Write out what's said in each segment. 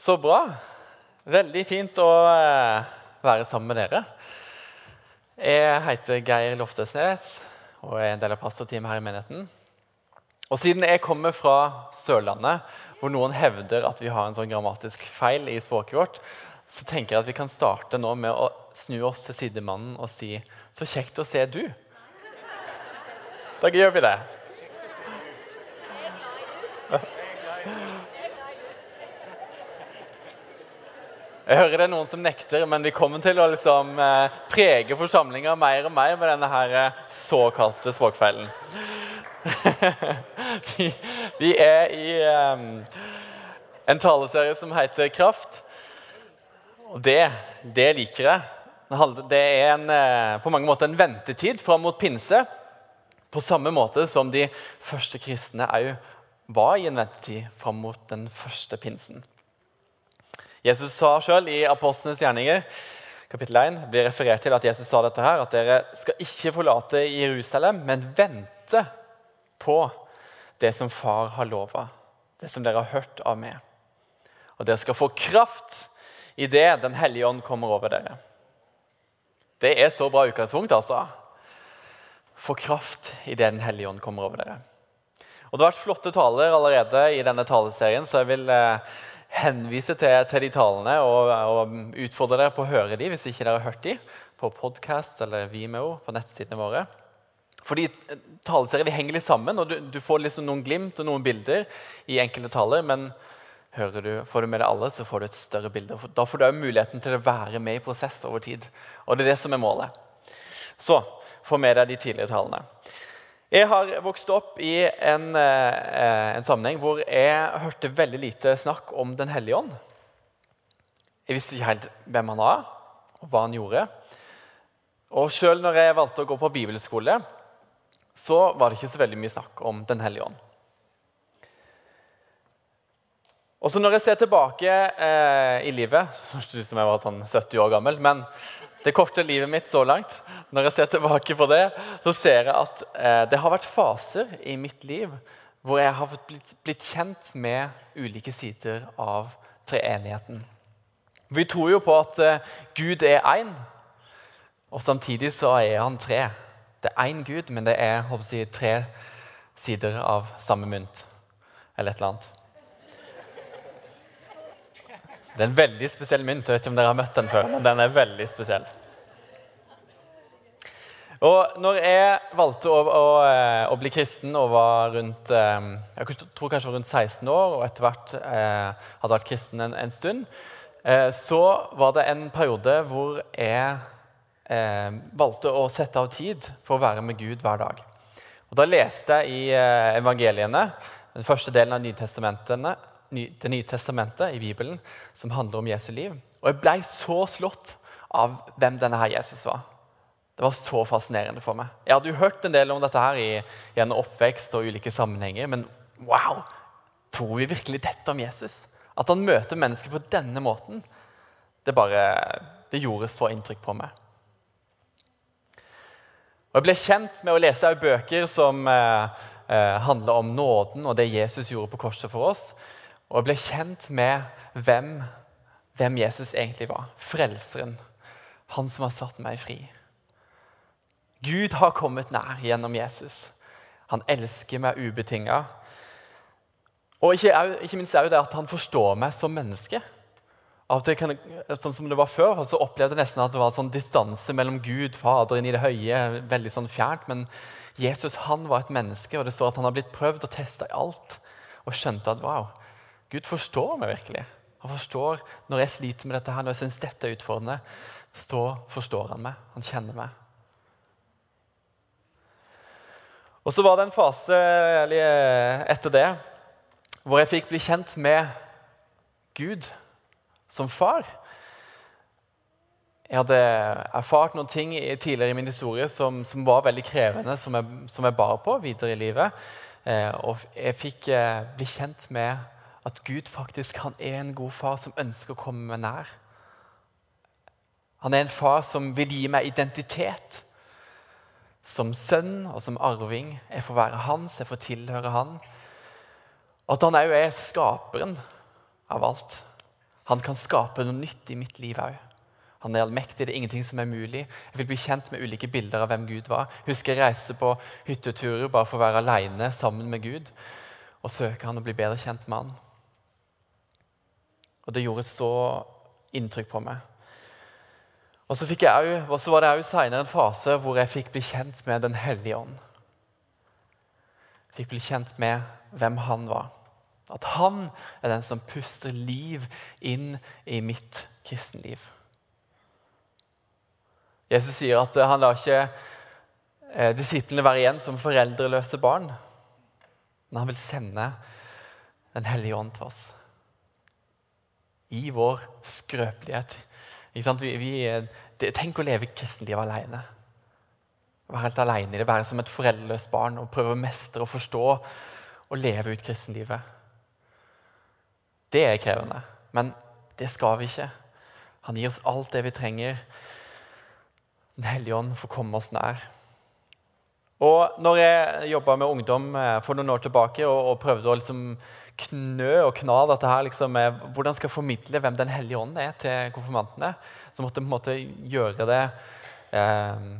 Så bra. Veldig fint å eh, være sammen med dere. Jeg heter Geir Loftesnes og er en del av pastorteamet her i menigheten. Og Siden jeg kommer fra Sørlandet, hvor noen hevder at vi har en sånn grammatisk feil i språket vårt, så tenker jeg at vi kan starte nå med å snu oss til sidemannen og si Så kjekt å se du. Da gjør vi det. Jeg hører det er noen som nekter, men vi kommer til å liksom, eh, prege forsamlinga mer og mer med denne her eh, såkalte språkfeilen. vi, er i eh, en taleserie som heter Kraft. Og det, det liker jeg. Det er en, på mange måter en ventetid fram mot pinse. På samme måte som de første kristne òg var i en ventetid fram mot den første pinsen. Jesus sa sjøl i Apostlenes gjerninger kapittel 1, blir referert til at Jesus sa dette her, at dere skal ikke forlate Jerusalem, men vente på det som far har lova, det som dere har hørt av meg. Og dere skal få kraft idet Den hellige ånd kommer over dere. Det er så bra utgangspunkt, altså. Få kraft idet Den hellige ånd kommer over dere. Og Det har vært flotte taler allerede i denne taleserien, så jeg vil eh, henvise til, til, de talene og, og, utfordre dere på å høre de hvis ikke dere har hørt de, på podcast eller Vimeo på nettsidene våre. Fordi Taleserier de henger litt sammen, og du, du, får liksom noen glimt og noen bilder i enkelte taler. Men du, får du med deg alle, så får du et større bilde. Da får du òg muligheten til å være med i prosess over tid. Og det er det som er målet. Så få med deg de tidligere talene. Jeg har vokst opp i en, eh, en, sammenheng hvor jeg hørte veldig lite snakk om Den hellige ånd. Jeg visste ikke helt hvem han var, og hva han gjorde. Og Sjøl når jeg valgte å gå på bibelskole, så var det ikke så veldig mye snakk om Den hellige ånd. Og så Når jeg ser tilbake eh, i livet Høres ut som jeg var sånn 70 år gammel. Men det korte livet mitt så langt, når jeg ser tilbake på det, så ser jeg at eh, det har vært faser i mitt liv hvor jeg har blitt, blitt kjent med ulike sider av treenigheten. Vi tror jo på at eh, Gud er én, og samtidig så er han tre. Det er én Gud, men det er jeg, tre sider av samme mynt. Eller et eller annet. Det er en veldig spesiell mynt. Jeg vet ikke om dere har møtt den før, men den er veldig spesiell. Og når jeg valgte å, å, å bli kristen og var rundt eh, jeg tror kanskje var rundt 16 år, og etter hvert eh, hadde vært kristen en, en stund, eh, så var det en periode hvor jeg eh, valgte å sette av tid for å være med Gud hver dag. Og Da leste jeg i eh, evangeliene, den første delen av Nytestamentene, det nye testamentet i Bibelen som handler om Jesu liv. Og jeg ble så slått av hvem denne her Jesus var. Det var så fascinerende for meg. Jeg hadde jo hørt en del om dette her i, gjennom oppvekst og ulike sammenhenger, men wow! Tror vi virkelig dette om Jesus? At han møter mennesker på denne måten? Det bare, det gjorde så inntrykk på meg. Og Jeg ble kjent med å lese bøker som eh, eh, handler om nåden og det Jesus gjorde på korset for oss. Og jeg ble kjent med hvem, hvem Jesus egentlig var. Frelseren. Han som har satt meg fri. Gud har kommet nær gjennom Jesus. Han elsker meg ubetinga. Og ikke, ikke minst er det at han forstår meg som menneske. Av og kan, sånn som det var Før så opplevde jeg nesten at det var en sånn distanse mellom Gud, Faderen i det høye, veldig sånn fjernt. Men Jesus han var et menneske, og det står at han har blitt prøvd og testa i alt. Og skjønte at wow, Gud forstår meg virkelig. Han forstår Når jeg sliter med dette, her, når jeg syns dette er utfordrende, så forstår han meg. Han kjenner meg. Og Så var det en fase etter det hvor jeg fikk bli kjent med Gud som far. Jeg hadde erfart noen ting tidligere i min historie som, som var veldig krevende, som jeg, som jeg, bar på videre i livet. Eh, og jeg fikk eh, bli kjent med at Gud faktisk han er en god far som ønsker å komme meg nær. Han er en far som vil gi meg identitet. Som sønn og som arving. Jeg får være hans, jeg får tilhøre han. Og at han òg er skaperen av alt. Han kan skape noe nytt i mitt liv òg. Han er allmektig, det er ingenting som er mulig. Jeg vil bli kjent med ulike bilder av hvem Gud var. Husker jeg reiste på hytteturer bare for å være alene sammen med Gud og søke han og bli bedre kjent med han. Og det gjorde et så inntrykk på meg. Og så, jeg, og så var det òg seinere en fase hvor jeg fikk bli kjent med Den hellige ånd. Jeg fikk bli kjent med hvem han var. At han er den som puster liv inn i mitt kristenliv. Jesus sier at han lar ikke eh, disiplene være igjen som foreldreløse barn. Men han vil sende Den hellige ånd til oss. I vår skrøpelighet. Vi, vi, tenk å leve kristenlivet alene. Være helt alene i det, være som et foreldreløst barn og prøve å mestre og forstå og leve ut kristenlivet. Det er krevende, men det skal vi ikke. Han gir oss alt det vi trenger den hellige ånd får komme oss nær. Og når jeg jobba med ungdom eh, for noen år tilbake og, og prøvde å liksom knø og kna dette her, liksom, med hvordan skal jeg formidle hvem Den hellige ånd er til konfirmantene, så måtte jeg på en måte gjøre det eh,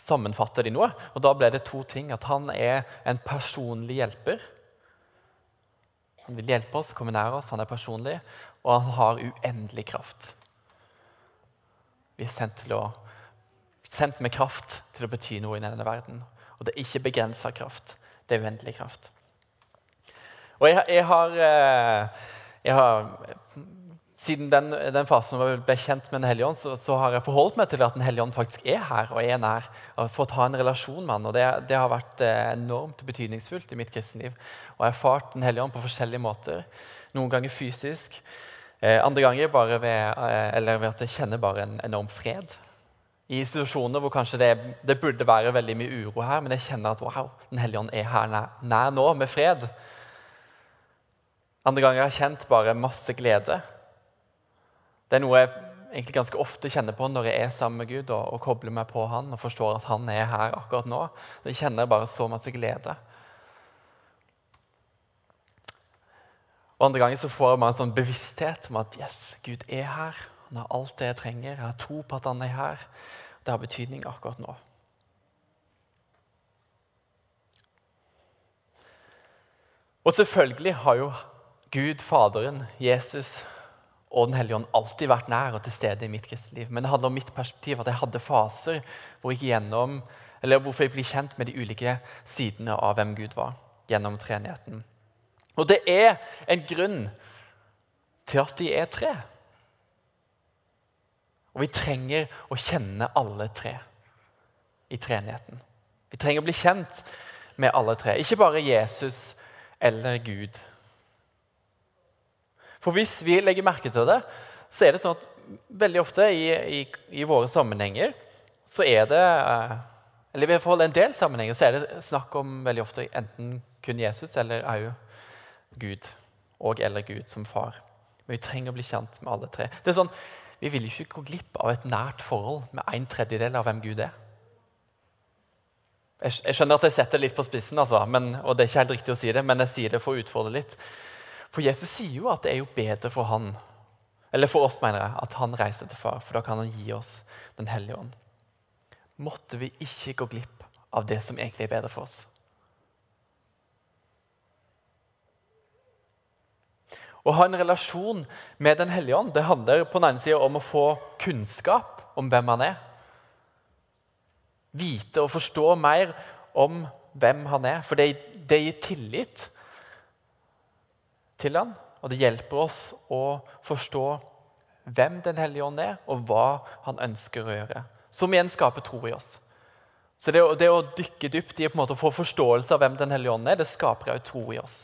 Sammenfatte det i noe. Og da ble det to ting. At han er en personlig hjelper. Han vil hjelpe oss, komme nær oss, han er personlig, og han har uendelig kraft. Vi er sendt å sendt med kraft til å bety noe i denne verden. Og det er ikke begrensa kraft. Det er uendelig kraft. Og jeg, jeg, har, eh, jeg har, Siden den, den fasen hvor jeg ble kjent med Den hellige ånd, så, så, har jeg forholdt meg til at Den hellige ånd faktisk er her og er nær. og Fått ha en relasjon med han, og det, det har vært eh, enormt betydningsfullt i mitt kristenliv. Og jeg har erfart Den hellige ånd på forskjellige måter. Noen ganger fysisk, eh, andre ganger bare ved, ved at jeg kjenner bare en enorm fred i situasjoner hvor kanskje det, det, burde være veldig mye uro her, men jeg kjenner at wow, Den hellige ånd er her nær, nær, nå, med fred. Andre ganger har jeg kjent bare masse glede. Det er noe jeg egentlig ganske ofte kjenner på når jeg er sammen med Gud og, og kobler meg på Han og forstår at Han er her akkurat nå. Jeg kjenner bare så masse glede. Og Andre ganger så får man en sånn bevissthet om at yes, Gud er her. Han har alt det jeg trenger. Jeg har tro på at han er her. Det har betydning akkurat nå. Og selvfølgelig har jo Gud, Faderen, Jesus og Den hellige ånd alltid vært nær og til stede i mitt kristenliv. Men det handler om mitt perspektiv, at jeg hadde faser hvor jeg gjennom, eller hvorfor jeg blir kjent med de ulike sidene av hvem Gud var, gjennom treenigheten. Og det er en grunn til at de er tre. Og vi trenger å kjenne alle tre i treenigheten. Vi trenger å bli kjent med alle tre, ikke bare Jesus eller Gud. For hvis vi legger merke til det, så er det sånn at veldig ofte i, i, i våre sammenhenger så er det eh, Eller i hvert fall en del sammenhenger så er det snakk om veldig ofte enten kun Jesus eller òg Gud. Og eller Gud som far. Men vi trenger å bli kjent med alle tre. Det er sånn, vi vil ikke gå glipp av et nært forhold med en tredjedel av hvem Gud er. Jeg, skjønner at jeg setter det litt på spissen, altså, men, og det er ikke helt riktig å si det, men jeg sier det for å utfordre litt. For Jesus sier jo at det er jo bedre for han, eller for oss mener jeg, at han reiser til far, for da kan han gi oss Den hellige ånd. Måtte vi ikke gå glipp av det som egentlig er bedre for oss. Å ha en relasjon med Den hellige ånd det handler på den ene siden om å få kunnskap om hvem han er. Vite og forstå mer om hvem han er. For det, gir tillit til han, og det hjelper oss å forstå hvem Den hellige ånd er, og hva han ønsker å gjøre. Som igjen skaper tro i oss. Så det, det å dykke dypt i å få forståelse av hvem Den hellige ånd er, det skaper også tro i oss.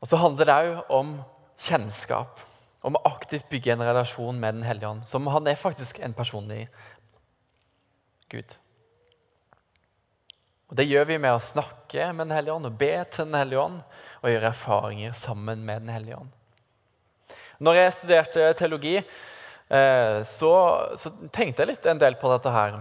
Og så handler det òg om kjennskap. Om å aktivt bygge en relasjon med Den hellige ånd. Som han er faktisk en personlig Gud. Og Det gjør vi med å snakke med Den hellige ånd og be til Den hellige ånd og gjøre erfaringer sammen med Den hellige ånd. Når jeg studerte teologi, eh, så, så tenkte jeg litt en del på dette her.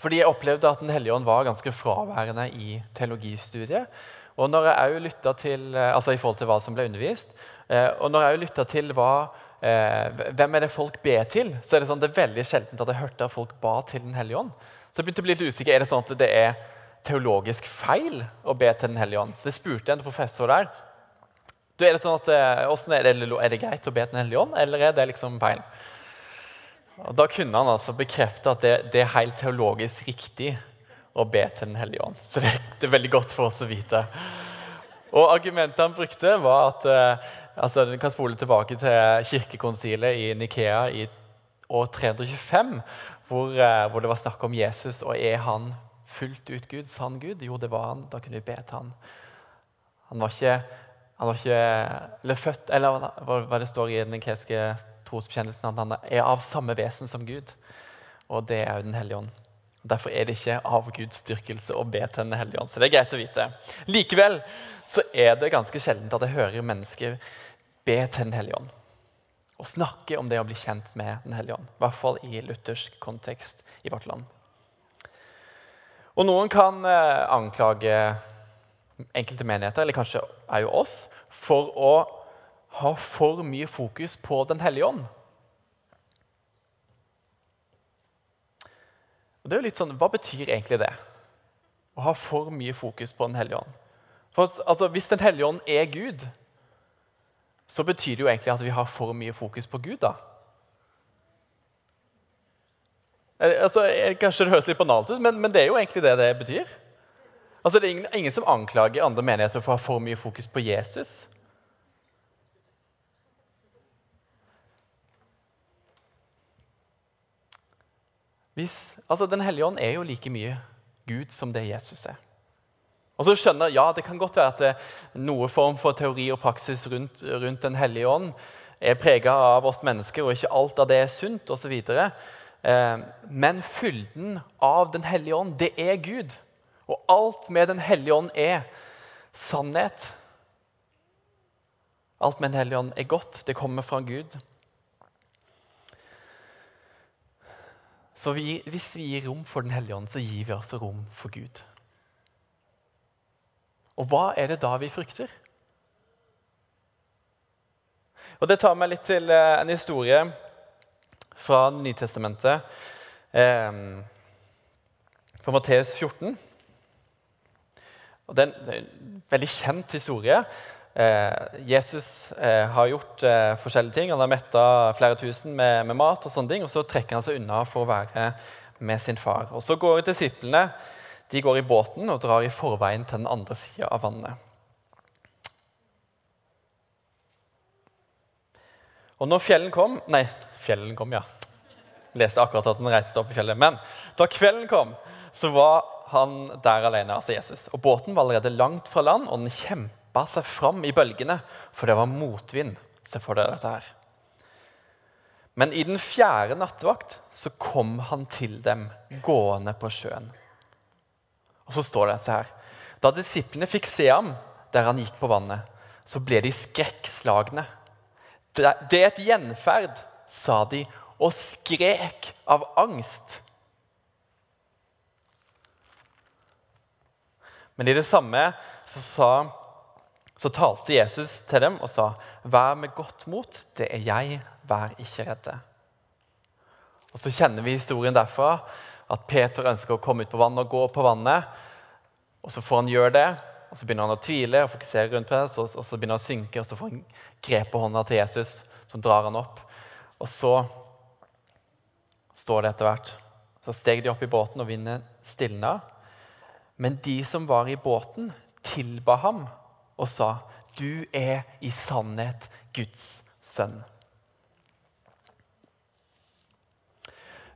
Fordi jeg opplevde at Den hellige ånd var ganske fraværende i teologistudiet. Og når jeg også lytta til, eh, altså i forhold til hva som ble undervist, eh, og når jeg lytta til hva, hvem er det folk ber til, så er det sånn, det er veldig sjeldent at jeg hørte at folk ba til Den hellige ånd. Så jeg begynte å bli litt usikker. Er det sånn at det er teologisk feil å be til Den hellige ånd? Så jeg spurte en professor der. Du, er det sånn at, er, det, er det greit å be til Den hellige ånd, eller er det liksom feil? Og Da kunne han altså bekrefte at det, det, er helt teologisk riktig å be til Den hellige ånd. Så det, det, er veldig godt for oss å vite. Og Argumentet han brukte, var at eh, altså, Du kan spole tilbake til kirkekonsilet i Nikea i år 325, hvor, eh, hvor, det var snakk om Jesus. Og er han fullt ut Gud? Sann Gud? Jo, det var han. Da kunne vi be til han. Han var ikke, han var ikke eller født, eller hva det står i den kreske trosbekjennelsen at han er av samme vesen som Gud. Og det er jo Den hellige ånd. Derfor er det ikke av Guds styrkelse å be til Den hellige ånd. Så det er greit å vite. Likevel så er det ganske sjeldent at jeg hører mennesker be til Den hellige ånd. Og snakke om det å bli kjent med Den hellige ånd. I hvert fall i luthersk kontekst i vårt land. Og noen kan eh, anklage enkelte menigheter, eller kanskje er jo oss, for å ha for mye fokus på Den hellige ånd. Og det er jo litt sånn, Hva betyr egentlig det? Å ha for mye fokus på Den hellige ånd? For altså, Hvis Den hellige ånd er Gud, så betyr det jo egentlig at vi har for mye fokus på Gud. da. Altså, kanskje det høres litt banalt ut, men, men, det er jo egentlig det det betyr. Altså, Det er ingen, ingen som anklager andre menigheter for å ha for mye fokus på Jesus. Hvis, altså Den hellige ånd er jo like mye Gud som det Jesus er. Og så skjønner ja, Det kan godt være at det, noe form for teori og praksis rundt, rundt Den hellige ånd er prega av oss mennesker, og ikke alt av det er sunt osv. Eh, men fylden av Den hellige ånd, det er Gud. Og alt med Den hellige ånd er sannhet. Alt med Den hellige ånd er godt. Det kommer fra Gud. Så vi, hvis vi gir rom for Den hellige ånd, så gir vi også rom for Gud. Og hva er det da vi frykter? Og Det tar meg litt til eh, en historie fra Nytestamentet. Eh, på Matteus 14. Og det er en veldig kjent historie. Eh, Jesus eh, har gjort eh, forskjellige ting. Han har metta flere tusen med, med, mat, og sånne ting, og så trekker han seg unna for å være med sin far. Og Så går disiplene de går i båten og drar i forveien til den andre sida av vannet. Og når fjellen kom Nei, fjellen kom, ja. Jeg leste akkurat at den reiste opp i fjellet. Men da kvelden kom, så var han der alene, altså Jesus. Og Båten var allerede langt fra land, og den kjempa seg fram i bølgene, for det var motvind. Se for deg dette her. Men i den fjerde nattevakt så kom han til dem gående på sjøen. Og så står det så her Da disiplene fikk se ham der han gikk på vannet, så ble de skrekkslagne. Det er et gjenferd, sa de, og skrek av angst. Men i det samme så sa så talte Jesus til dem og sa, 'Vær med godt mot, det er jeg, vær ikke redde.' Og Så kjenner vi historien derfra, at Peter ønsker å komme ut på vannet og gå på vannet. og Så får han gjøre det, og så begynner han å tvile og fokusere rundt på det, og så begynner han å synke, og så får han grep på hånda til Jesus, som drar han opp. Og så står det etter hvert Så steg de opp i båten, og vinden stilna. Men de som var i båten, tilba ham og sa, 'Du er i sannhet Guds sønn'.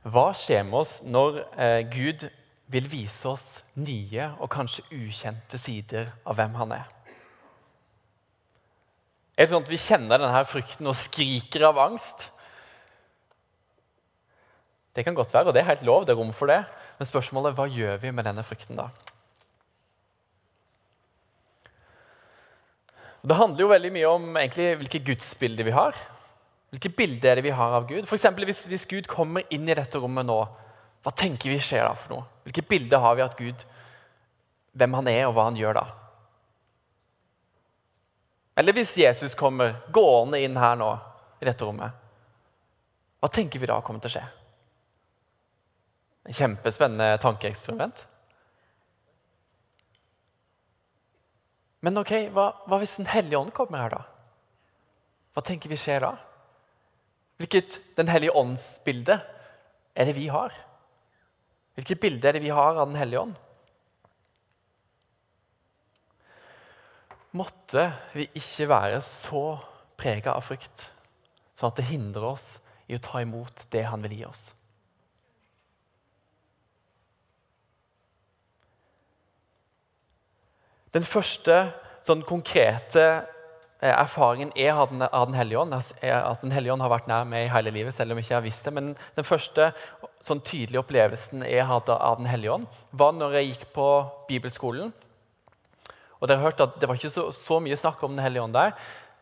Hva skjer med oss når eh, Gud vil vise oss nye og kanskje ukjente sider av hvem han er? Er det sånn at vi kjenner denne frykten og skriker av angst? Det kan godt være, og det er helt lov. det er rom for det. Men spørsmålet hva gjør vi med denne frykten da? Det handler jo veldig mye om egentlig, hvilke gudsbilder vi har. Hvilke bilder er det vi har av Gud? For eksempel, hvis, hvis Gud kommer inn i dette rommet nå, hva tenker vi skjer da for noe? Hvilke bilder har vi av Gud, hvem han er, og hva han gjør da? Eller hvis Jesus kommer gående inn her nå, i dette rommet, hva tenker vi da kommer til å skje? En kjempespennende tankeeksperiment. Men ok, hva, hva hvis Den hellige ånd kommer her, da? Hva tenker vi skjer da? Hvilket Den hellige ånds-bilde er det vi har? Hvilket bilde er det vi har av Den hellige ånd? Måtte vi ikke være så prega av frykt, sånn at det hindrer oss i å ta imot det han vil gi oss. Den første sånn konkrete erfaringen jeg hadde av Den hellige ånd at Den hellige ånd har vært nær meg hele livet, selv om jeg ikke har visst det. Men den første sånn tydelige opplevelsen jeg hadde av Den hellige ånd, var når jeg gikk på bibelskolen. Og dere har hørt at Det var ikke så, så mye snakk om Den hellige ånd der.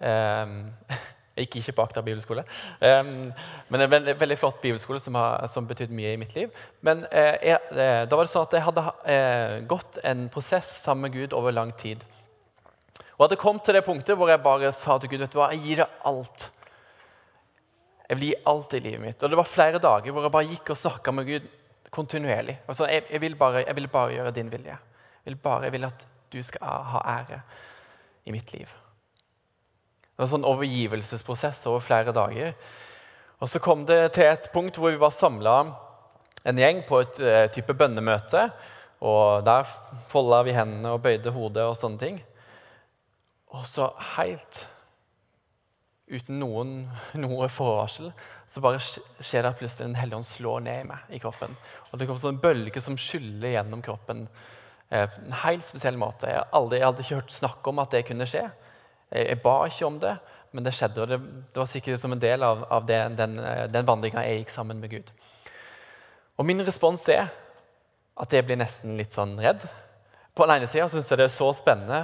Um, jeg gikk ikke på Akta bibelskole. Um, men en veldig, veldig flott bibelskole som har som mye i mitt liv. Men uh, jeg, uh, da var det sånn at jeg hadde gått en prosess sammen med Gud over lang tid. Og hadde kommet til det punktet hvor jeg bare sa til Gud vet du hva, jeg gir deg alt. Jeg vil gi alt i livet mitt. Og det var flere dager hvor jeg bare gikk og snakka med Gud kontinuerlig. Altså, jeg, jeg, vil bare, jeg, vil bare, gjøre din vilje. Jeg vil, bare, jeg vil at du skal ha ære i mitt liv. Det var en sånn overgivelsesprosess over flere dager. Og Så kom det til et punkt hvor vi var samla en gjeng på et uh, type bønnemøte. og Der folda vi hendene og bøyde hodet og sånne ting. Og så helt uten noen, noe forvarsel så bare skjer det plutselig en hellig ånd slår ned i meg i kroppen. Og Det kommer sånn en bølge som skyller gjennom kroppen Eh, en helt spesiell måte. Jeg, jeg, hadde ikke hørt snakk om at det kunne skje. Jeg, jeg ba ikke om det, men det skjedde. og Det, det var sikkert som en del av, av det, den, eh, den vandringa jeg gikk sammen med Gud. Og Min respons er at jeg blir nesten litt sånn redd. På den ene sida syns jeg det er så spennende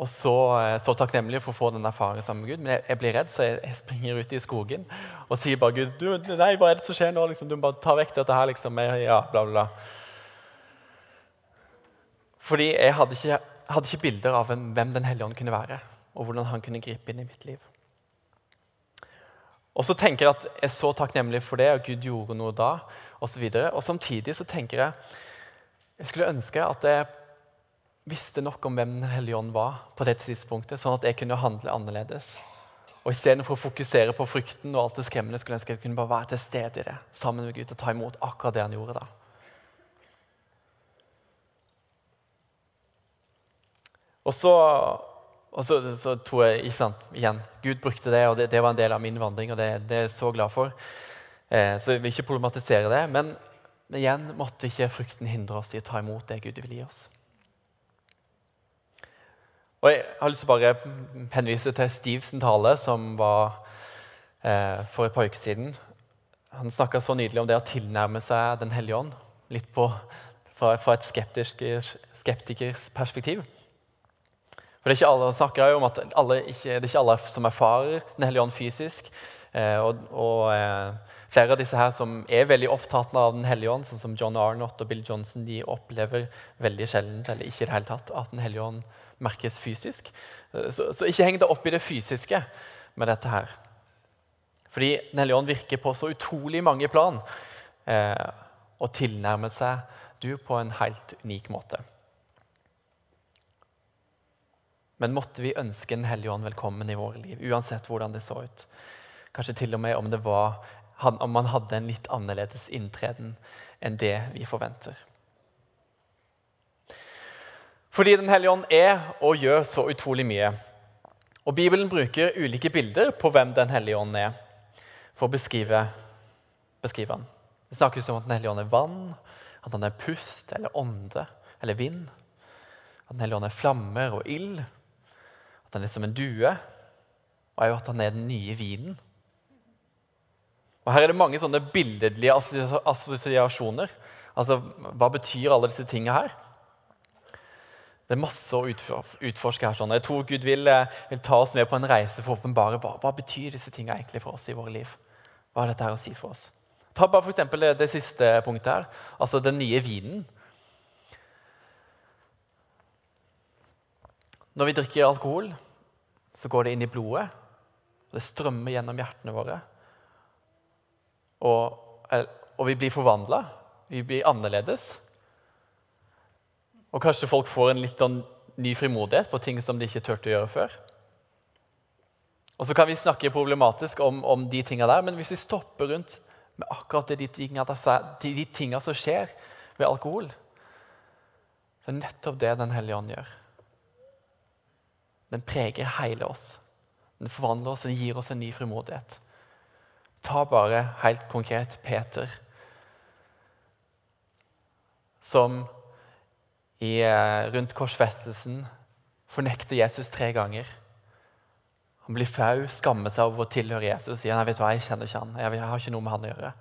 og så, eh, så, takknemlig for å få den erfaringen sammen med Gud. Men jeg, jeg blir redd, så jeg, jeg, springer ut i skogen og sier bare Gud, du, nei, hva er det som skjer nå? Liksom, du må bare ta vekk dette her. liksom, ja, bla, bla. Fordi jeg hadde ikke, hadde ikke bilder av hvem, Den hellige ånd kunne være, og hvordan han kunne gripe inn i mitt liv. Og så tenker jeg at jeg er så takknemlig for det, og Gud gjorde noe da. Og, så og samtidig så tenker jeg jeg skulle ønske at jeg visste nok om hvem Den hellige ånd var, på det tidspunktet, sånn at jeg kunne handle annerledes. Og Istedenfor å fokusere på frykten og alt det skremmende, skulle jeg ønske jeg kunne bare være til stede i det, sammen med Gud og ta imot akkurat det han gjorde da. Og så, og så, så tror jeg ikke sant, igjen, Gud brukte det, og det, det, var en del av min vandring. og Det, det er jeg så glad for. Eh, så jeg vil ikke problematisere det. Men igjen måtte ikke frykten hindre oss i å ta imot det Gud vil gi oss. Og Jeg har lyst til å bare henvise til Steves tale, som var eh, for et par uker siden. Han snakka så nydelig om det å tilnærme seg Den hellige ånd. Litt på, fra, fra et skeptikers perspektiv. For det er ikke alle snakker jo om at alle ikke, det er ikke alle som erfarer Den hellige ånd fysisk. Eh, og, og eh, flere av disse her som er veldig opptatt av Den hellige ånd, sånn som John Arnott og Bill Johnson, de opplever veldig sjelden eller ikke i det hele tatt, at Den hellige ånd merkes fysisk. Eh, så, så, ikke heng deg opp i det fysiske med dette her. Fordi Den hellige ånd virker på så utrolig mange plan eh, og tilnærmer seg du på en helt unik måte. Men måtte vi ønske Den hellige ånd velkommen i våre liv, uansett hvordan det så ut. Kanskje til og med om, var, om man hadde en litt annerledes inntreden enn det vi forventer. Fordi Den hellige ånd er og gjør så utrolig mye. Og Bibelen bruker ulike bilder på hvem Den hellige ånd er, for å beskrive, beskrive han. Det snakkes om at Den hellige ånd er vann, at han er pust eller ånde eller vind. At Den hellige ånd er flammer og ild at han er som en due, og jo at han er den nye vinen. Og Her er det mange sånne billedlige assosiasjoner. Altså, Hva betyr alle disse tingene her? Det er masse å utforske her. sånn. Jeg tror Gud vil, eh, vil ta oss med på en reise for å åpenbare hva, hva betyr disse tingene egentlig for oss i våre liv. Hva er dette her å si for oss? Ta bare for eksempel det, det siste punktet her, altså den nye vinen. Når vi drikker alkohol, så går det inn i blodet. og Det strømmer gjennom hjertene våre. Og, og vi blir forvandla. Vi blir annerledes. Og kanskje folk får en litt sånn ny frimodighet på ting som de ikke turte å gjøre før. Og så kan vi snakke problematisk om, om de tinga der, men hvis vi stopper rundt med akkurat de tinga, de, tinga som skjer ved alkohol, så er det nettopp det Den hellige ånd gjør. Den preger hele oss. Den forvandler oss, den gir oss en ny frimodighet. Ta bare helt konkret Peter, som i, eh, rundt korsfestelsen fornekter Jesus tre ganger. Han blir flau, skammer seg over å tilhøre Jesus. sier han, vet du hva, jeg kjenner ikke han, jeg har ikke noe med han å gjøre.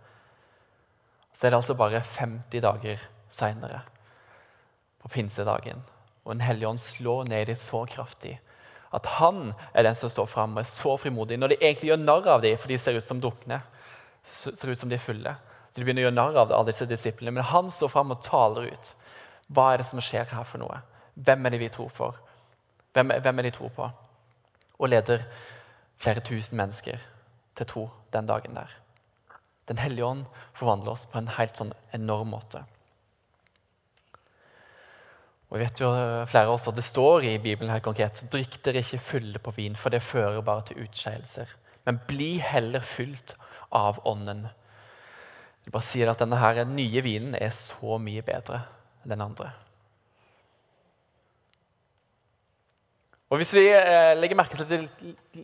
Så er det altså bare 50 dager seinere, på pinsedagen, og Den hellige ånd slår ned i dem så kraftig at han er den som står fram og er så frimodig. Når de egentlig gjør narr av dem, for de ser ut som drukne, ser ut som de er fulle. Så de begynner å gjøre narr av alle disse disiplene. Men han står fram og taler ut. Hva er det som skjer her for noe? Hvem er det vi tror for? Hvem, hvem er de tror på? og leder flere tusen mennesker til tro den dagen der. Den hellige ånd forvandler oss på en helt sånn enorm måte. Og vi vet jo flere av oss at Det står i Bibelen her konkret drikk dere ikke fulle på vin, for det fører bare til utskeielser. Men bli heller fylt av Ånden. Jeg bare sier at Denne her nye vinen er så mye bedre den andre. Og Hvis vi eh, legger merke til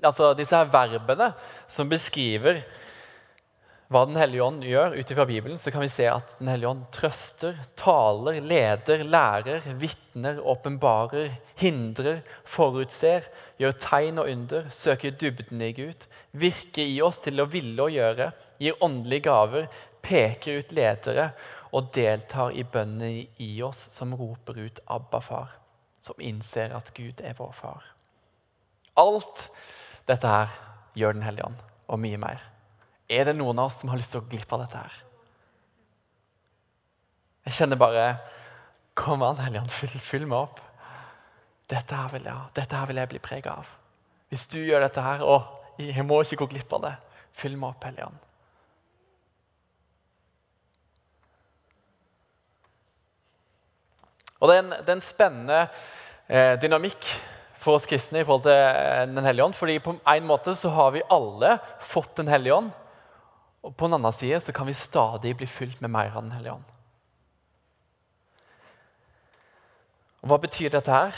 altså disse her verbene som beskriver hva Den hellige ånd gjør ut fra Bibelen, så kan vi se at Den hellige ånd trøster, taler, leder, lærer, vitner, åpenbarer, hindrer, forutser, gjør tegn og under, søker dybden i Gud, virker i oss til å ville å gjøre, gir åndelige gaver, peker ut ledere og deltar i bønnene i oss som roper ut 'Abba, far' som innser at Gud er vår far. Alt dette her gjør Den hellige ånd, og mye mer. Er det noen av oss som har lyst til å glippe av dette her? Jeg kjenner bare Kom an, Hellige Ånd, fyll, fyll, meg opp. Dette her, jeg, dette her vil jeg bli prega av. Hvis du gjør dette her Å, jeg må ikke gå glipp av det. Fyll meg opp, Hellige Ånd. Og det er en, det er en spennende eh, dynamikk for oss kristne i forhold til eh, Den hellige ånd. fordi på en måte så har vi alle fått Den hellige ånd. Og på den annen side så kan vi stadig bli fylt med mer av Den hellige ånd. Og Hva betyr dette her?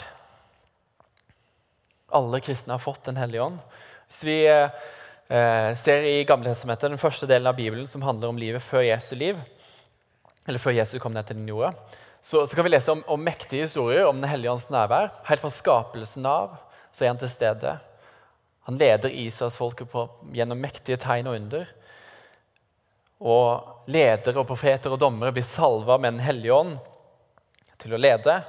Alle kristne har fått Den hellige ånd. Hvis vi eh, ser i Gamletestamentet, den første delen av Bibelen som handler om livet før Jesu liv, eller før Jesus kom ned til den jorda, så, så, kan vi lese om, om, mektige historier om Den hellige ånds nærvær. Helt fra skapelsen av så er han til stede. Han leder Israelsfolket gjennom mektige tegn og under. Og ledere og profeter og dommere blir salva med Den hellige ånd til å lede.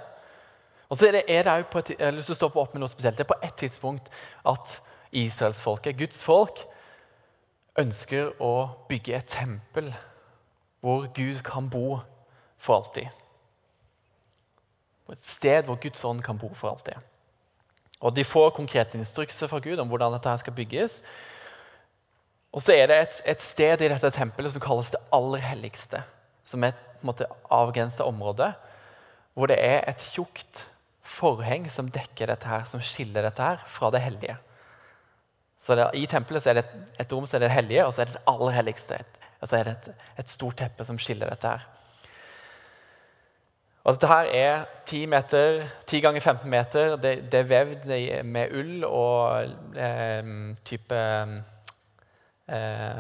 Og så er det, er det på et, jeg har lyst til å stoppe opp med noe spesielt. Det er på et tidspunkt at israelsfolket, Guds folk, ønsker å bygge et tempel hvor Gud kan bo for alltid. Et sted hvor Guds ånd kan bo for alltid. Og De får konkrete instrukser fra Gud om hvordan dette her skal bygges. Og så er det et, et sted i dette tempelet som kalles det aller helligste. Som er et avgrensa område hvor det er et tjukt forheng som dekker dette her, som skiller dette her fra det hellige. Så det, I tempelet er det et, et rom som er det hellige, og så er det det aller helligste. Et, altså er det et, et stort teppe som skiller dette her. Og dette her er 10, meter, 10 ganger 15 meter. Det, det, er vevd med ull og eh, type eh,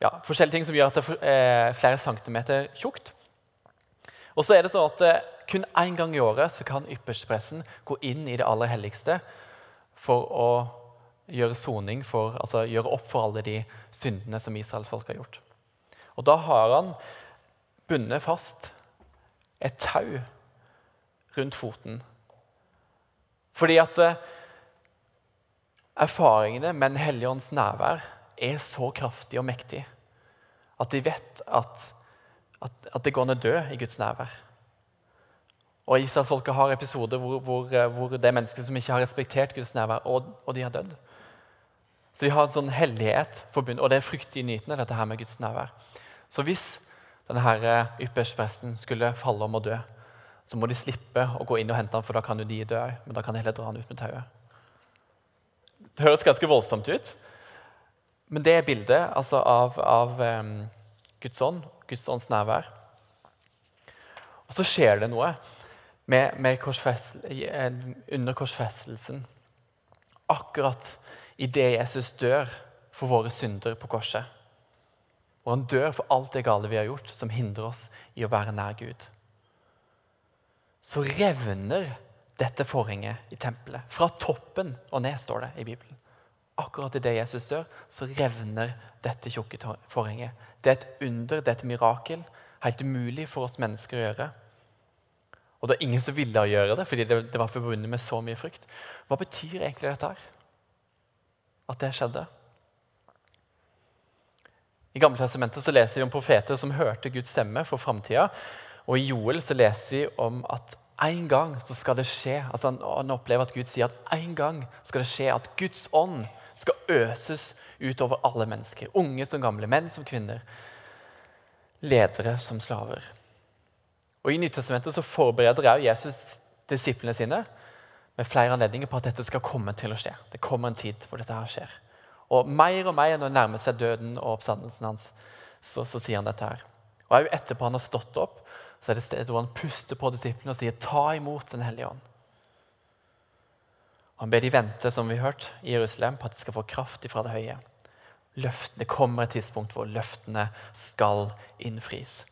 ja, Forskjellige ting som gjør at det er eh, flere centimeter tjukt. Og så er det sånn at eh, Kun én gang i året så kan ypperstepresten gå inn i det aller helligste for å gjøre soning for, altså gjøre opp for alle de syndene som Israelsfolk har gjort. Og Da har han bundet fast et tau rundt foten. Fordi at eh, erfaringene med Den hellige ånds nærvær er så kraftig og mektig At de vet at, at, at det går an å dø i Guds nærvær. Og Israelsfolket har episoder hvor, hvor, eh, hvor, det er mennesker som ikke har respektert Guds nærvær, og, og de har dødd. Så de har en sånn hellighet forbundet, og det er fryktelig nytende, dette her med Guds nærvær. Så hvis denne eh, ypperstepresten skulle falle om å dø, så må de slippe å gå inn og hente ham, for da kan jo de dø òg. Men da kan de heller dra ham ut med tauet. Det høres ganske voldsomt ut, men det er bildet altså, av, av um, Guds ånd, Guds ånds nærvær. Og så skjer det noe med, med korsfest, under korsfestelsen. Akkurat idet Jesus dør for våre synder på korset. Og han dør for alt det gale vi har gjort, som hindrer oss i å være nær Gud. Så revner dette forhenget i tempelet. Fra toppen og ned, står det i Bibelen. Akkurat idet Jesus dør, så revner dette tjukke forhenget. Det er et under, det er et mirakel. Helt umulig for oss mennesker å gjøre. Og det er ingen som ville gjøre det, fordi det, var forbundet med så mye frykt. Hva betyr egentlig dette her? At det skjedde? I Gamle Testamentet så leser vi om profeter som hørte Guds stemme for framtida. Og i Joel så leser vi om at en gang så skal det skje altså han, han opplever at Gud sier at en gang skal det skje at Guds ånd skal øses utover alle mennesker. Unge som gamle, menn som kvinner. Ledere som slaver. Og I Nytestamentet så forbereder også Jesus disiplene sine med flere anledninger på at dette skal komme til å skje. Det kommer en tid hvor dette her skjer. Og mer og mer når det nærmer seg døden og oppstandelsen hans, så, så sier han dette her. Og etterpå han har stått opp, så er det stedet hvor han puster på disiplene og sier 'ta imot Den hellige ånd'. Han ber de vente som vi har hørt, i Jerusalem på at de skal få kraft ifra det høye. Løftene, kommer et tidspunkt hvor løftene skal innfris.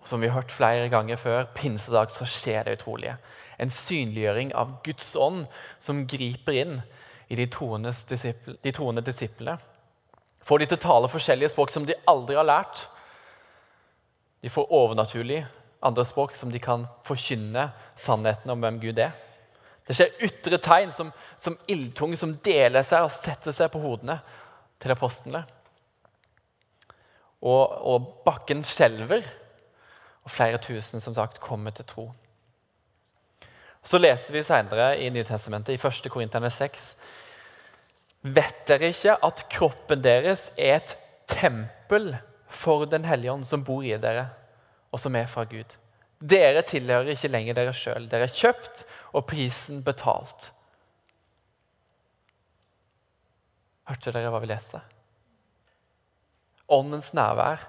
Og som vi har hørt flere ganger før, pinsedag så skjer det utrolige. En synliggjøring av Guds ånd som griper inn i de troende, disiple, de troende disiplene. Får de til å tale forskjellige språk som de aldri har lært. De får overnaturlig andre språk som de kan forkynne sannheten om hvem Gud er. Det skjer ytre tegn som, som ildtunge som deler seg og setter seg på hodene til apostlene. Og, og bakken skjelver, og flere tusen som sagt kommer til tro. Så leser vi senere i Nytestamentet, i 1. Korinterne 6, Vet dere ikke at kroppen deres er et tempel for Den hellige ånd som bor i dere, og som er fra Gud? Dere tilhører ikke lenger dere sjøl. Dere er kjøpt og prisen betalt. Hørte dere hva vi leste? Åndens nærvær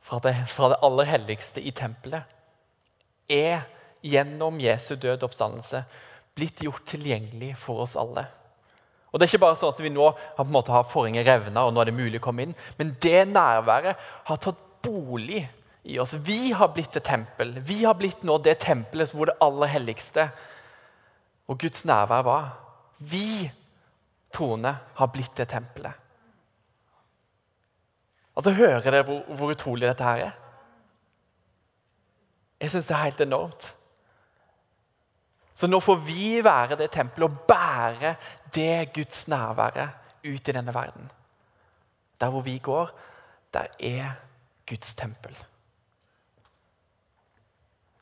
fra det, fra det aller helligste i tempelet er gjennom Jesu død oppstandelse blitt gjort tilgjengelig for oss alle. Og det er ikke bare sånn at vi nå har, på en måte har forhenget revna, og nå er det mulig å komme inn. Men det nærværet har tatt bolig i oss. Vi har blitt et tempel. Vi har blitt nå det tempelet hvor det aller helligste og Guds nærvær var. Vi troende har blitt det tempelet. Altså, Hører dere hvor, hvor utrolig dette her er? Jeg syns det er helt enormt. Så nå får vi være det tempelet og bære det Guds nærværet ut i denne verden. Der hvor vi går, der er Guds tempel.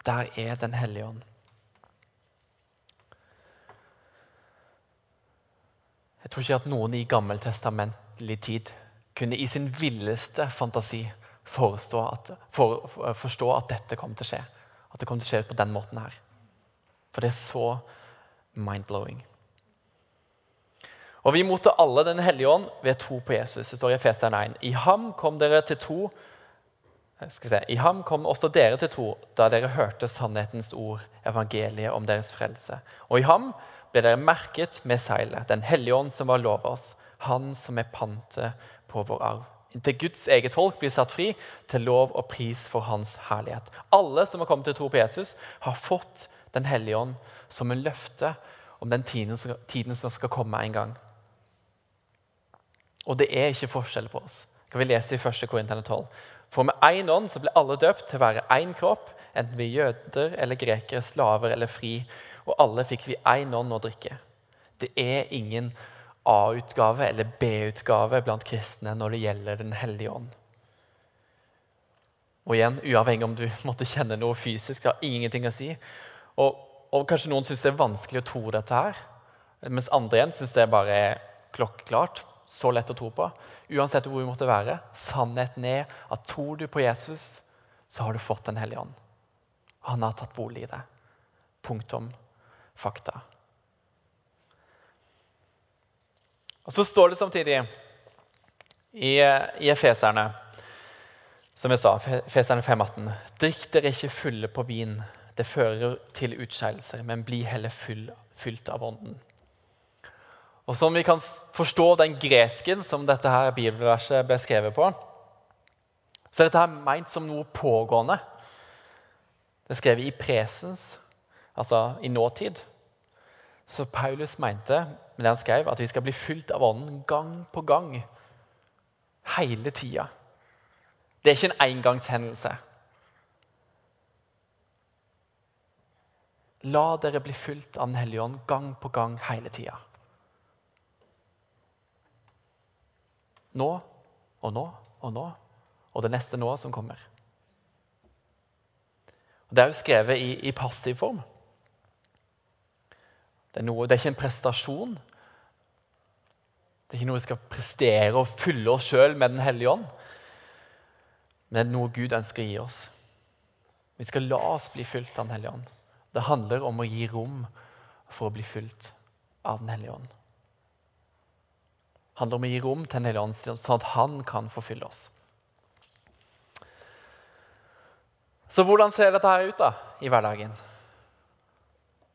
Der er Den hellige ånd. Jeg tror ikke at noen i gammeltestamentlig tid kunne i sin villeste fantasi at, for, forstå at dette kom til å skje. At det kom til å skje på den måten her. For det er så mind-blowing. Og Vi mottar alle Den hellige ånd ved tro på Jesus. Det står i Efeseren 1. I ham kom dere til tro skal vi se, I ham kom også dere til tro da dere hørte sannhetens ord, evangeliet om deres frelse. Og i ham ble dere merket med seilet, Den hellige ånd som var lovet oss, Han som er pantet på vår arv. Inntil Guds eget folk blir satt fri til lov og pris for Hans herlighet. Alle som har kommet til tro på Jesus, har fått den hellige ånd som en løfte om den tiden som skal komme en gang. Og det er ikke forskjell på oss. Kan vi lese i 1. Korinterne 12. For med én ånd så ble alle døpt til å være én kropp, enten vi er jøder eller grekere, slaver eller fri. Og alle fikk vi én ånd å drikke. Det er ingen A-utgave eller B-utgave blant kristne når det gjelder Den hellige ånd. Og igjen, Uavhengig om du måtte kjenne noe fysisk, det har ingenting å si. Og, og Kanskje noen syns det er vanskelig å tro dette, her, mens andre igjen syns det bare er klokkeklart. Så lett å tro på. Uansett hvor vi måtte være. Sannheten er at tror du på Jesus, så har du fått Den hellige ånd. Han har tatt bolig i det. Punktum. Fakta. Og Så står det samtidig i, i Efeserne, som jeg sa, Efeserne 5,18.: Drikk dere ikke fulle på vin, det fører til utskeielser, men bli heller full, fylt av Ånden. Og Som vi kan forstå den gresken som dette her bibelverset ble skrevet på, så er dette her meint som noe pågående. Det er skrevet i presens, altså i nåtid. Så Paulus mente med det han skrev, at vi skal bli fylt av Ånden gang på gang. Hele tida. Det er ikke en engangshendelse. La dere bli fylt av Den hellige ånd gang på gang hele tida. Nå og nå og nå og det neste nå som kommer. Det er jo skrevet i, i passiv form. Det er, noe, det er, ikke en prestasjon. Det er ikke noe vi skal prestere og fylle oss sjøl med Den hellige ånd. Men det er noe Gud ønsker å gi oss. Vi skal la oss bli fylt av Den hellige ånd. Det handler om å gi rom for å bli fylt av Den hellige ånd. Det handler om å gi rom til Den hellige ånd, sånn at Han kan forfylle oss. Så hvordan ser dette her ut da, i hverdagen?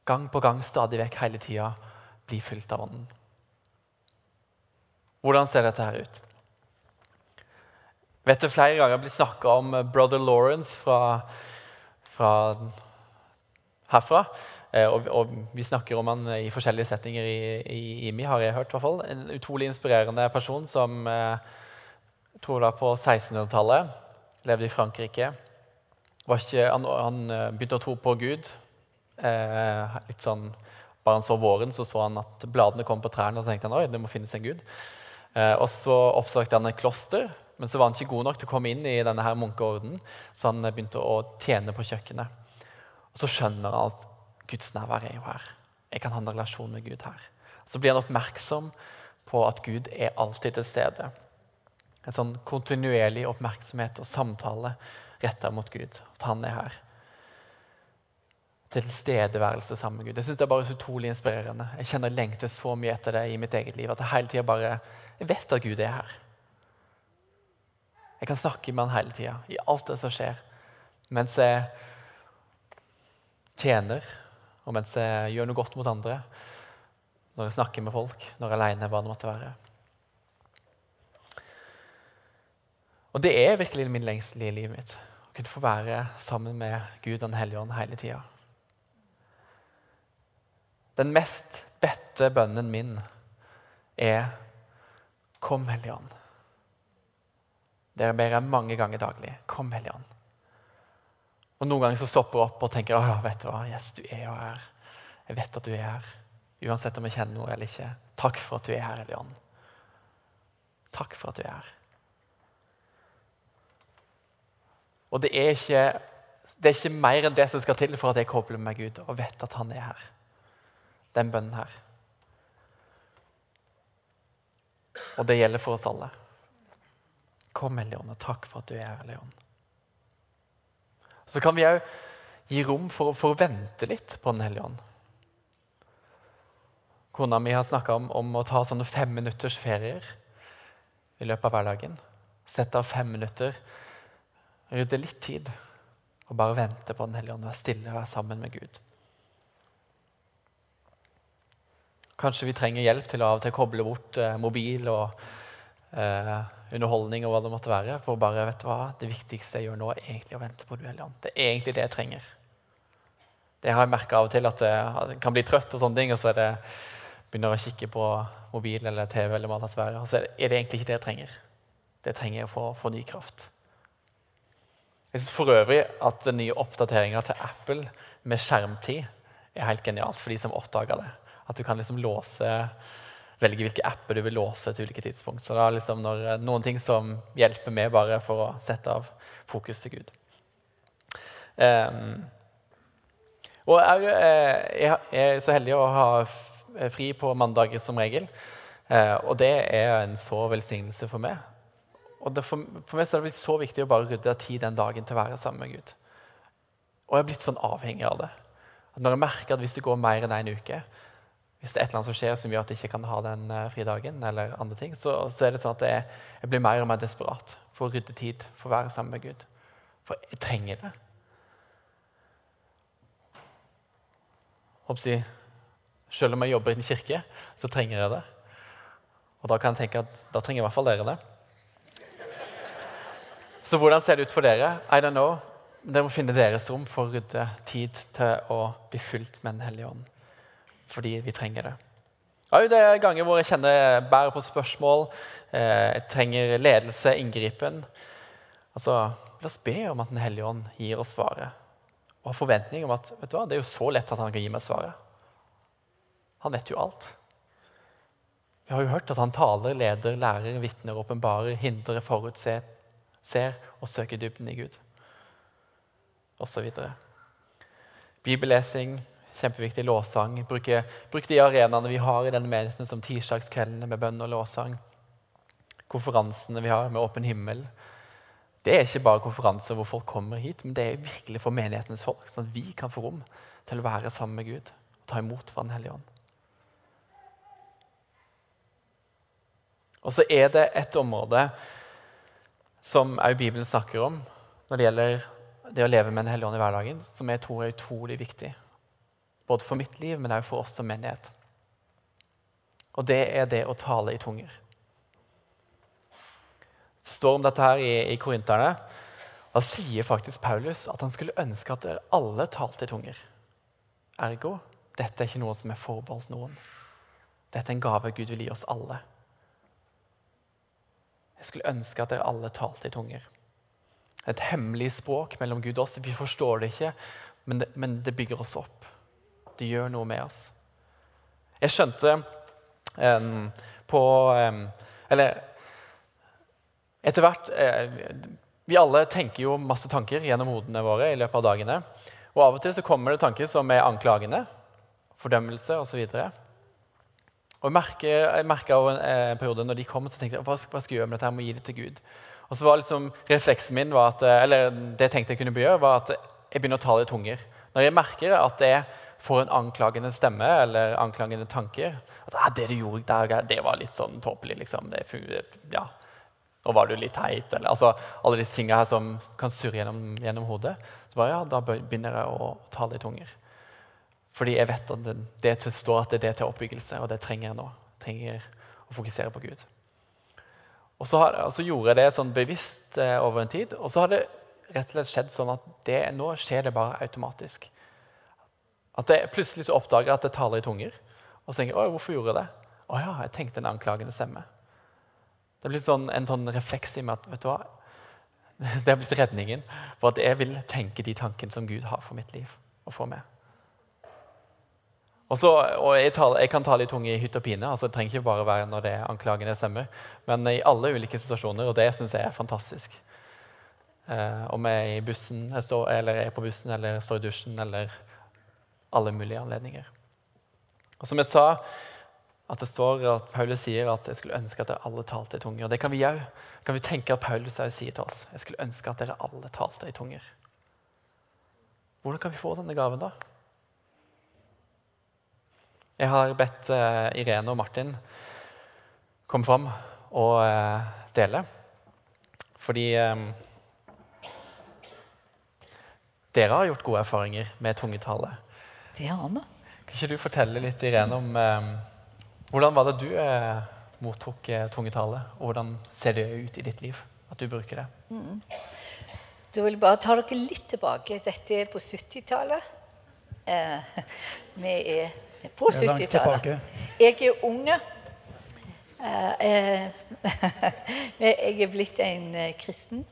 Gang på gang, stadig vekk, hele tida bli fylt av Ånden. Hvordan ser dette her ut? Vet du, Flere ganger blitt snakka om brother Lawrence fra, fra herfra. Eh, og, og, Vi snakker om han i forskjellige settinger i, i IMI, har jeg hørt. I hvert fall. En utrolig inspirerende person som eh, tror da på 1600-tallet levde i Frankrike. Ikke, han, han, eh, begynte å tro på Gud. Eh, litt sånn, Bare han så våren, så så han at bladene kom på trærne. Og så tenkte han oi, det må finnes en Gud. Eh, og Så oppsøkte han et kloster, men så var han ikke god nok til å komme inn i denne her munkeordenen, så han begynte å tjene på kjøkkenet. Og Så skjønner han at Guds nærvær er jo her. Jeg kan ha en relasjon med Gud her. Så blir han oppmerksom på at Gud er alltid til stede. En sånn kontinuerlig oppmerksomhet og samtale retta mot Gud. At han er her. Tilstedeværelse sammen med Gud. Jeg synes Det er bare så utrolig inspirerende. Jeg kjenner jeg lengter så mye etter det i mitt eget liv. At jeg hele tida bare Jeg vet at Gud er her. Jeg kan snakke med han hele tida, i alt det som skjer. Mens jeg tjener, og mens jeg gjør noe godt mot andre. Når jeg snakker med folk, når jeg er aleine, hva det måtte være. Og det er virkelig min lengsel i livet mitt. Å kunne få være sammen med Gud og Den hellige ånd hele tida. Den mest bedte bønnen min er 'Kom, Hellige Ånd'. Det ber jeg mange ganger daglig. Kom, Hellige Ånd. Og Noen ganger så stopper jeg opp og tenker ja, vet du hva, yes, du er jo her. Jeg vet at du er her. Uansett om jeg kjenner noe eller ikke. Takk for at du er her, Elion. Takk for at du er her. Og det er, ikke, det er ikke mer enn det som skal til for at jeg kobler med Gud og vet at han er her. Den bønnen her. Og det gjelder for oss alle. Kom, Elion, og takk for at du er her, Leon. Så kan vi òg gi rom for, å vente litt på Den hellige ånd. Kona mi har snakka om, om, å ta sånne femminutters ferier i løpet av hverdagen. Sette av fem minutter rydde litt tid og bare vente på Den hellige ånd, være stille og være sammen med Gud. Kanskje vi trenger hjelp til å av og til koble bort eh, mobil og eh, underholdning og hva det måtte være. For bare, vet du hva, det viktigste jeg gjør nå, er egentlig å vente på Du hellige. Det er egentlig det jeg trenger. Det har jeg merka av og til, at jeg kan bli trøtt, og sånne ting, og så det, begynner jeg å kikke på mobil eller TV, eller hva det måtte være, og så er det, er det egentlig ikke det jeg trenger. Det trenger jeg å få ny kraft. Jeg synes for øvrig at den nye oppdateringa til Apple med skjermtid er helt genialt for de som oppdager det. At du kan liksom låse velge hvilke apper du vil låse til ulike tidspunkt. Så det er liksom eh, noen ting som hjelper meg bare for å sette av fokus til Gud. Um, og jeg, jeg, er så heldig å ha fri på mandager som regel. Og det er en så velsignelse for meg. Og for, for, meg er det blitt så viktig å bare rydde tid den dagen til å være sammen med Gud. Og jeg er blitt sånn avhengig av det. Når jeg merker at hvis det går mer enn én en uke, hvis det er et eller annet som skjer som gjør at jeg ikke kan ha den uh, fridagen, eller andre ting, så, så, er det sånn at jeg, jeg, blir mer og mer desperat for å rydde tid for å være sammen med Gud. For jeg trenger det. Håper Jeg, selv om jeg jobber i en kirke, så trenger jeg det. Og da kan jeg tenke at da trenger i hvert fall dere det. Så hvordan ser det ut for dere? I don't know. Dere må finne deres rom for å rydde tid til å bli fylt med Den hellige ånd fordi vi trenger det. Ja, det er ganger hvor jeg kjenner bærer på spørsmål, eh, jeg trenger ledelse, inngripen. Altså, La oss be om at Den hellige ånd gir oss svaret. Og ha forventning om at vet du hva, det er jo så lett at han kan gi meg svaret. Han vet jo alt. Vi har jo hørt at han taler, leder, lærer, vitner, åpenbarer, hindrer, forutser, ser og søker dybden i Gud. Og så videre. Bibellesing, Kjempeviktig lovsang. Bruke, bruk de arenaene vi har i denne menigheten, som tirsdagskveldene med bønn og lovsang. Konferansene vi har med åpen himmel. Det er ikke bare konferanser hvor folk kommer hit, men det er virkelig for menighetens folk. Sånn at vi kan få rom til å være sammen med Gud og ta imot fra Den hellige ånd. Og så er det et område som også Bibelen snakker om når det gjelder det å leve med Den hellige ånd i hverdagen, som jeg tror er utrolig viktig. Både for mitt liv, men også for oss som menighet. Og det er det å tale i tunger. Det står om dette her i, i Korinterne. Da sier faktisk Paulus at han skulle ønske at alle talte i tunger. Ergo dette er ikke noe som er forbeholdt noen. Dette er en gave Gud vil gi oss alle. Jeg skulle ønske at dere alle talte i tunger. Et hemmelig språk mellom Gud og oss. Vi forstår det ikke, men det, men det bygger oss opp. Det gjør noe med oss. Jeg skjønte um, på um, Eller etter hvert uh, Vi alle tenker jo masse tanker gjennom hodene våre i løpet av dagene. Og av og til så kommer det tanker som er anklagende, fordømmelse osv. Og jeg merker, jeg merker over en eh, periode når de kom, så tenkte jeg hva, skal jeg gjøre med dette? Jeg må gi det til Gud. Og så var liksom Refleksen min, at, eller det jeg tenkte jeg kunne gjøre, var at jeg begynner å ta i tunger. Når jeg merker at det får en anklagende stemme eller anklagende tanker. At ah, 'Det du gjorde der, det var litt sånn tåpelig', liksom. Det, ja. Og var du litt teit. Eller, altså, alle disse tingene her som kan surre gjennom, gjennom, hodet. Så bare, ja, da begynner jeg å tale i tunger. Fordi jeg vet at det, det står at det er det til oppbyggelse, og det trenger jeg nå. Jeg trenger å fokusere på Gud. Og så, har, og så gjorde jeg det sånn bevisst eh, over en tid, og så har det rett og slett skjedd sånn at det, nå skjer det bare automatisk. At jeg plutselig oppdager at jeg taler i tunger. Og så tenker jeg, hvorfor gjorde jeg det? Å ja, jeg tenkte en anklagende stemme. Det blitt sånn, en sånn refleks i meg at vet du hva? det er blitt redningen for at jeg vil tenke de tankene som Gud har for mitt liv og for meg. Og, så, og jeg, taler, jeg, kan tale i tunge i hytt og pine. altså Det trenger ikke bare være når det er anklagende stemmer, men i alle ulike situasjoner, og det syns jeg er fantastisk. Eh, om jeg er bussen, står, eller er på bussen, eller står i dusjen, eller alle mulige anledninger. Og som jeg sa, at det står at Paulus sier at jeg skulle ønske at dere alle talte i tunger. Og det kan vi gjøre. Kan vi tenke at Paulus også sier til oss. Jeg skulle ønske at dere alle talte i tunger. Hvordan kan vi få denne gaven, da? Jeg har bedt uh, Irene og Martin komme fram og uh, dele. Fordi um, dere har gjort gode erfaringer med tungetale. Det har vi. Kan ikke du fortelle litt, Irene, om eh, hvordan var det du eh, mottok eh, tungetale? Og hvordan ser det ut i ditt liv at du bruker det? Mm. Da vil jeg bare ta dere litt tilbake. Dette er på 70-tallet. Eh, vi er på 70-tallet. Jeg er unge. Eh, eh, jeg er blitt en kristen.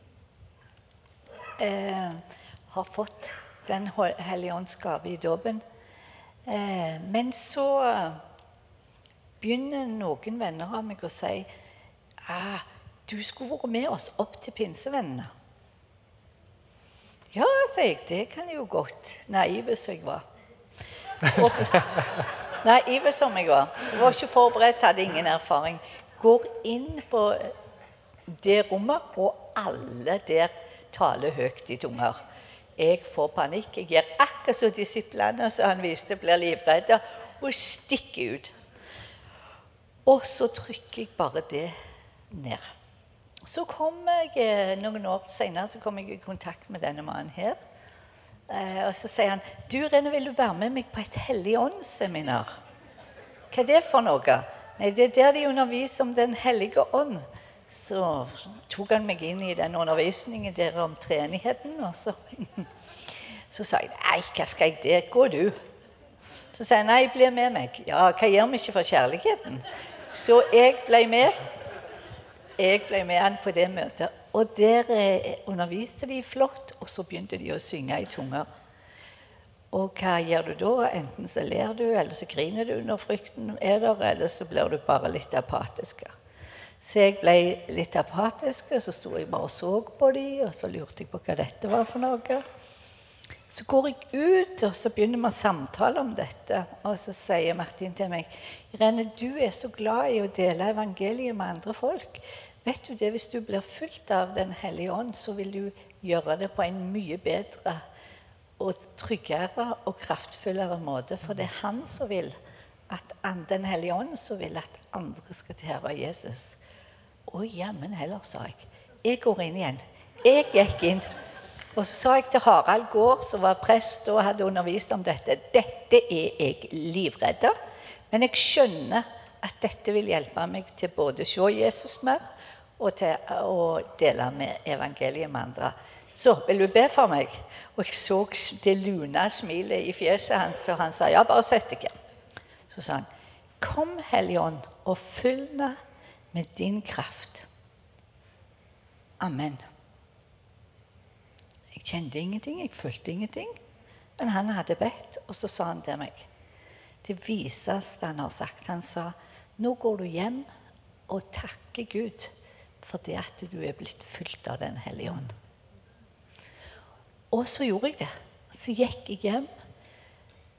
har fått Den hellige ånds gave i dåpen. Eh, men så begynner noen venner av meg å si ah, du skulle vært med oss opp til pinsevennene. Ja, sier jeg, det kan jeg jo godt. Naiv som jeg var. Og, naiv som jeg var. Jeg var ikke forberedt, hadde ingen erfaring. Går inn på det rommet, og alle der taler høyt i tunger. Jeg får panikk. Jeg gjør akkurat som disiplene som han viste, blir livredde og stikker ut. Og så trykker jeg bare det ned. Så kom jeg, eh, Noen år senere kom jeg i kontakt med denne mannen her. Eh, og så sier han du Rene, vil du være med meg på et Hellig ånd-seminar. Hva er det for noe? Nei, Det er der de underviser om Den hellige ånd. Så tok han meg inn i den undervisningen der om treenigheten. Og så, så sa jeg nei, hva skal jeg det? Gå, du. Så sa jeg nei, bli med meg. Ja, hva gjør vi ikke for kjærligheten? Så jeg ble med jeg ble med han på det møtet. Og der eh, underviste de flott, og så begynte de å synge i tunger. Og hva gjør du da? Enten så ler du, eller så griner du når frykten er der, eller så blir du bare litt apatisk. Så jeg ble litt apatisk, og så sto jeg bare og så på dem, og så lurte jeg på hva dette var for noe. Så går jeg ut, og så begynner vi å samtale om dette. Og så sier Martin til meg Irene, du er så glad i å dele evangeliet med andre folk. Vet du det, Hvis du blir fulgt av Den hellige ånd, så vil du gjøre det på en mye bedre og tryggere og kraftfullere måte. For det er Han som vil at Den hellige ånd som vil at andre skal tilhøre Jesus. Å jammen heller, sa jeg. Jeg går inn igjen. Jeg gikk inn. Og så sa jeg til Harald Gaard, som var prest og hadde undervist om dette, dette er jeg livredd Men jeg skjønner at dette vil hjelpe meg til både å se Jesus mer og til å dele med evangeliet med andre. Så vil du be for meg? Og jeg så det lune smilet i fjeset hans, og han sa ja, bare sett deg. Så sa han, Kom, Hellige Ånd, og fyll meg med din kraft. Amen. Jeg kjente ingenting, jeg følte ingenting. Men han hadde bedt, og så sa han til meg Det viseste han har sagt. Han sa nå går du hjem og takker Gud for det at du er blitt fylt av Den hellige ånd. Og så gjorde jeg det. Så gikk jeg hjem.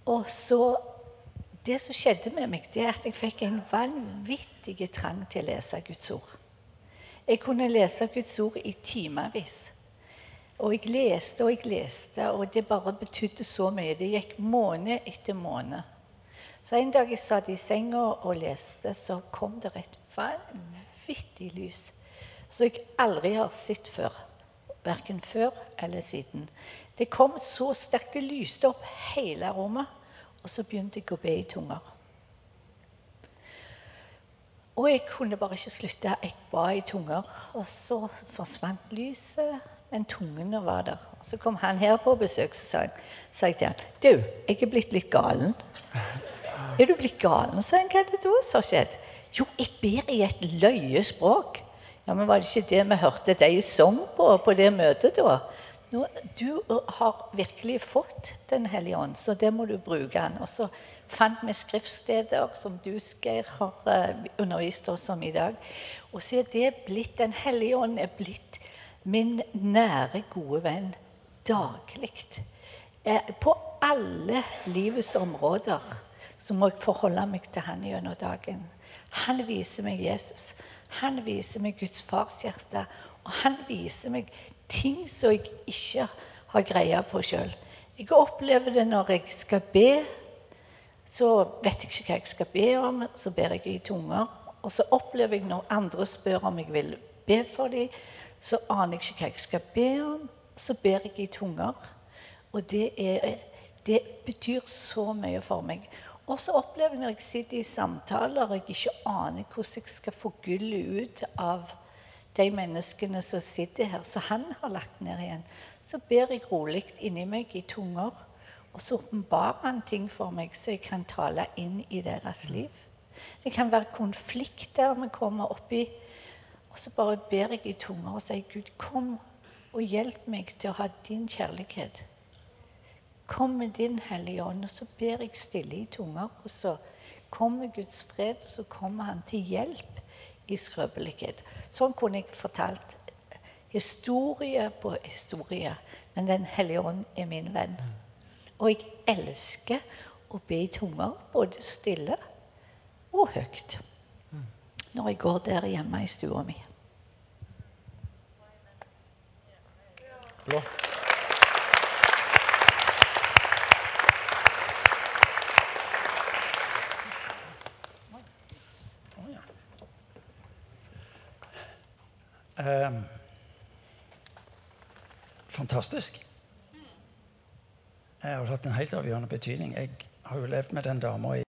Og så Det som skjedde med meg, det er at jeg fikk en vanvittig trang til å lese Guds ord. Jeg kunne lese Guds ord i timevis. Og jeg leste og jeg leste, og det bare betydde så mye. Det gikk måned etter måned. Så en dag jeg satt i senga og leste, så kom det et vanvittig lys som jeg aldri har sett før. Verken før eller siden. Det kom så sterkt. Det lyste opp hele rommet. Og så begynte jeg å be i tunger. Og jeg kunne bare ikke slutte. Jeg ba i tunger. Og så forsvant lyset men tungene var der. Så kom han her på besøk, så sa jeg, sa jeg til han, 'Du, jeg er blitt litt galen.' 'Er du blitt galen?' sa han. 'Hva er det da som har skjedd?' 'Jo, jeg ber i et løyespråk.' Ja, men var det ikke det vi hørte deg sang på på det møtet, da? Nå, du har virkelig fått Den hellige ånd, så det må du bruke den. Og så fant vi skriftsteder som du, Geir, har undervist oss om i dag. Og så er det blitt Den hellige ånd er blitt min nære, gode venn daglig. På alle livets områder så må jeg forholde meg til han gjennom dagen. Han viser meg Jesus. Han viser meg Guds fars hjerte. Og han viser meg ting som jeg ikke har greie på sjøl. Jeg opplever det når jeg skal be. Så vet jeg ikke hva jeg skal be om, så ber jeg i tunger. Og så opplever jeg når andre spør om jeg vil be for dem, så aner jeg ikke hva jeg skal be om. Så ber jeg i tunger. Og det, er, det betyr så mye for meg. Og så opplever jeg når jeg sitter i samtaler og jeg ikke aner hvordan jeg skal få gullet ut av de menneskene som sitter her, som han har lagt ned igjen, så ber jeg rolig inni meg i tunger. Og så åpenbarer han ting for meg så jeg kan tale inn i deres liv. Det kan være konflikter vi kommer opp i og så bare ber jeg i tunger og sier, Gud, kom og hjelp meg til å ha din kjærlighet. Kom med din Hellige Ånd. Og så ber jeg stille i tunger, og så kommer Guds fred, og så kommer han til hjelp i skrøpelighet. Sånn kunne jeg fortalt historie på historie. Men Den hellige ånd er min venn. Og jeg elsker å be i tunger, både stille og høyt, når jeg går der hjemme i stua mi. Flott. Um, fantastisk. Jeg har hatt en helt avgjørende betydning. Jeg har jo levd med den dama i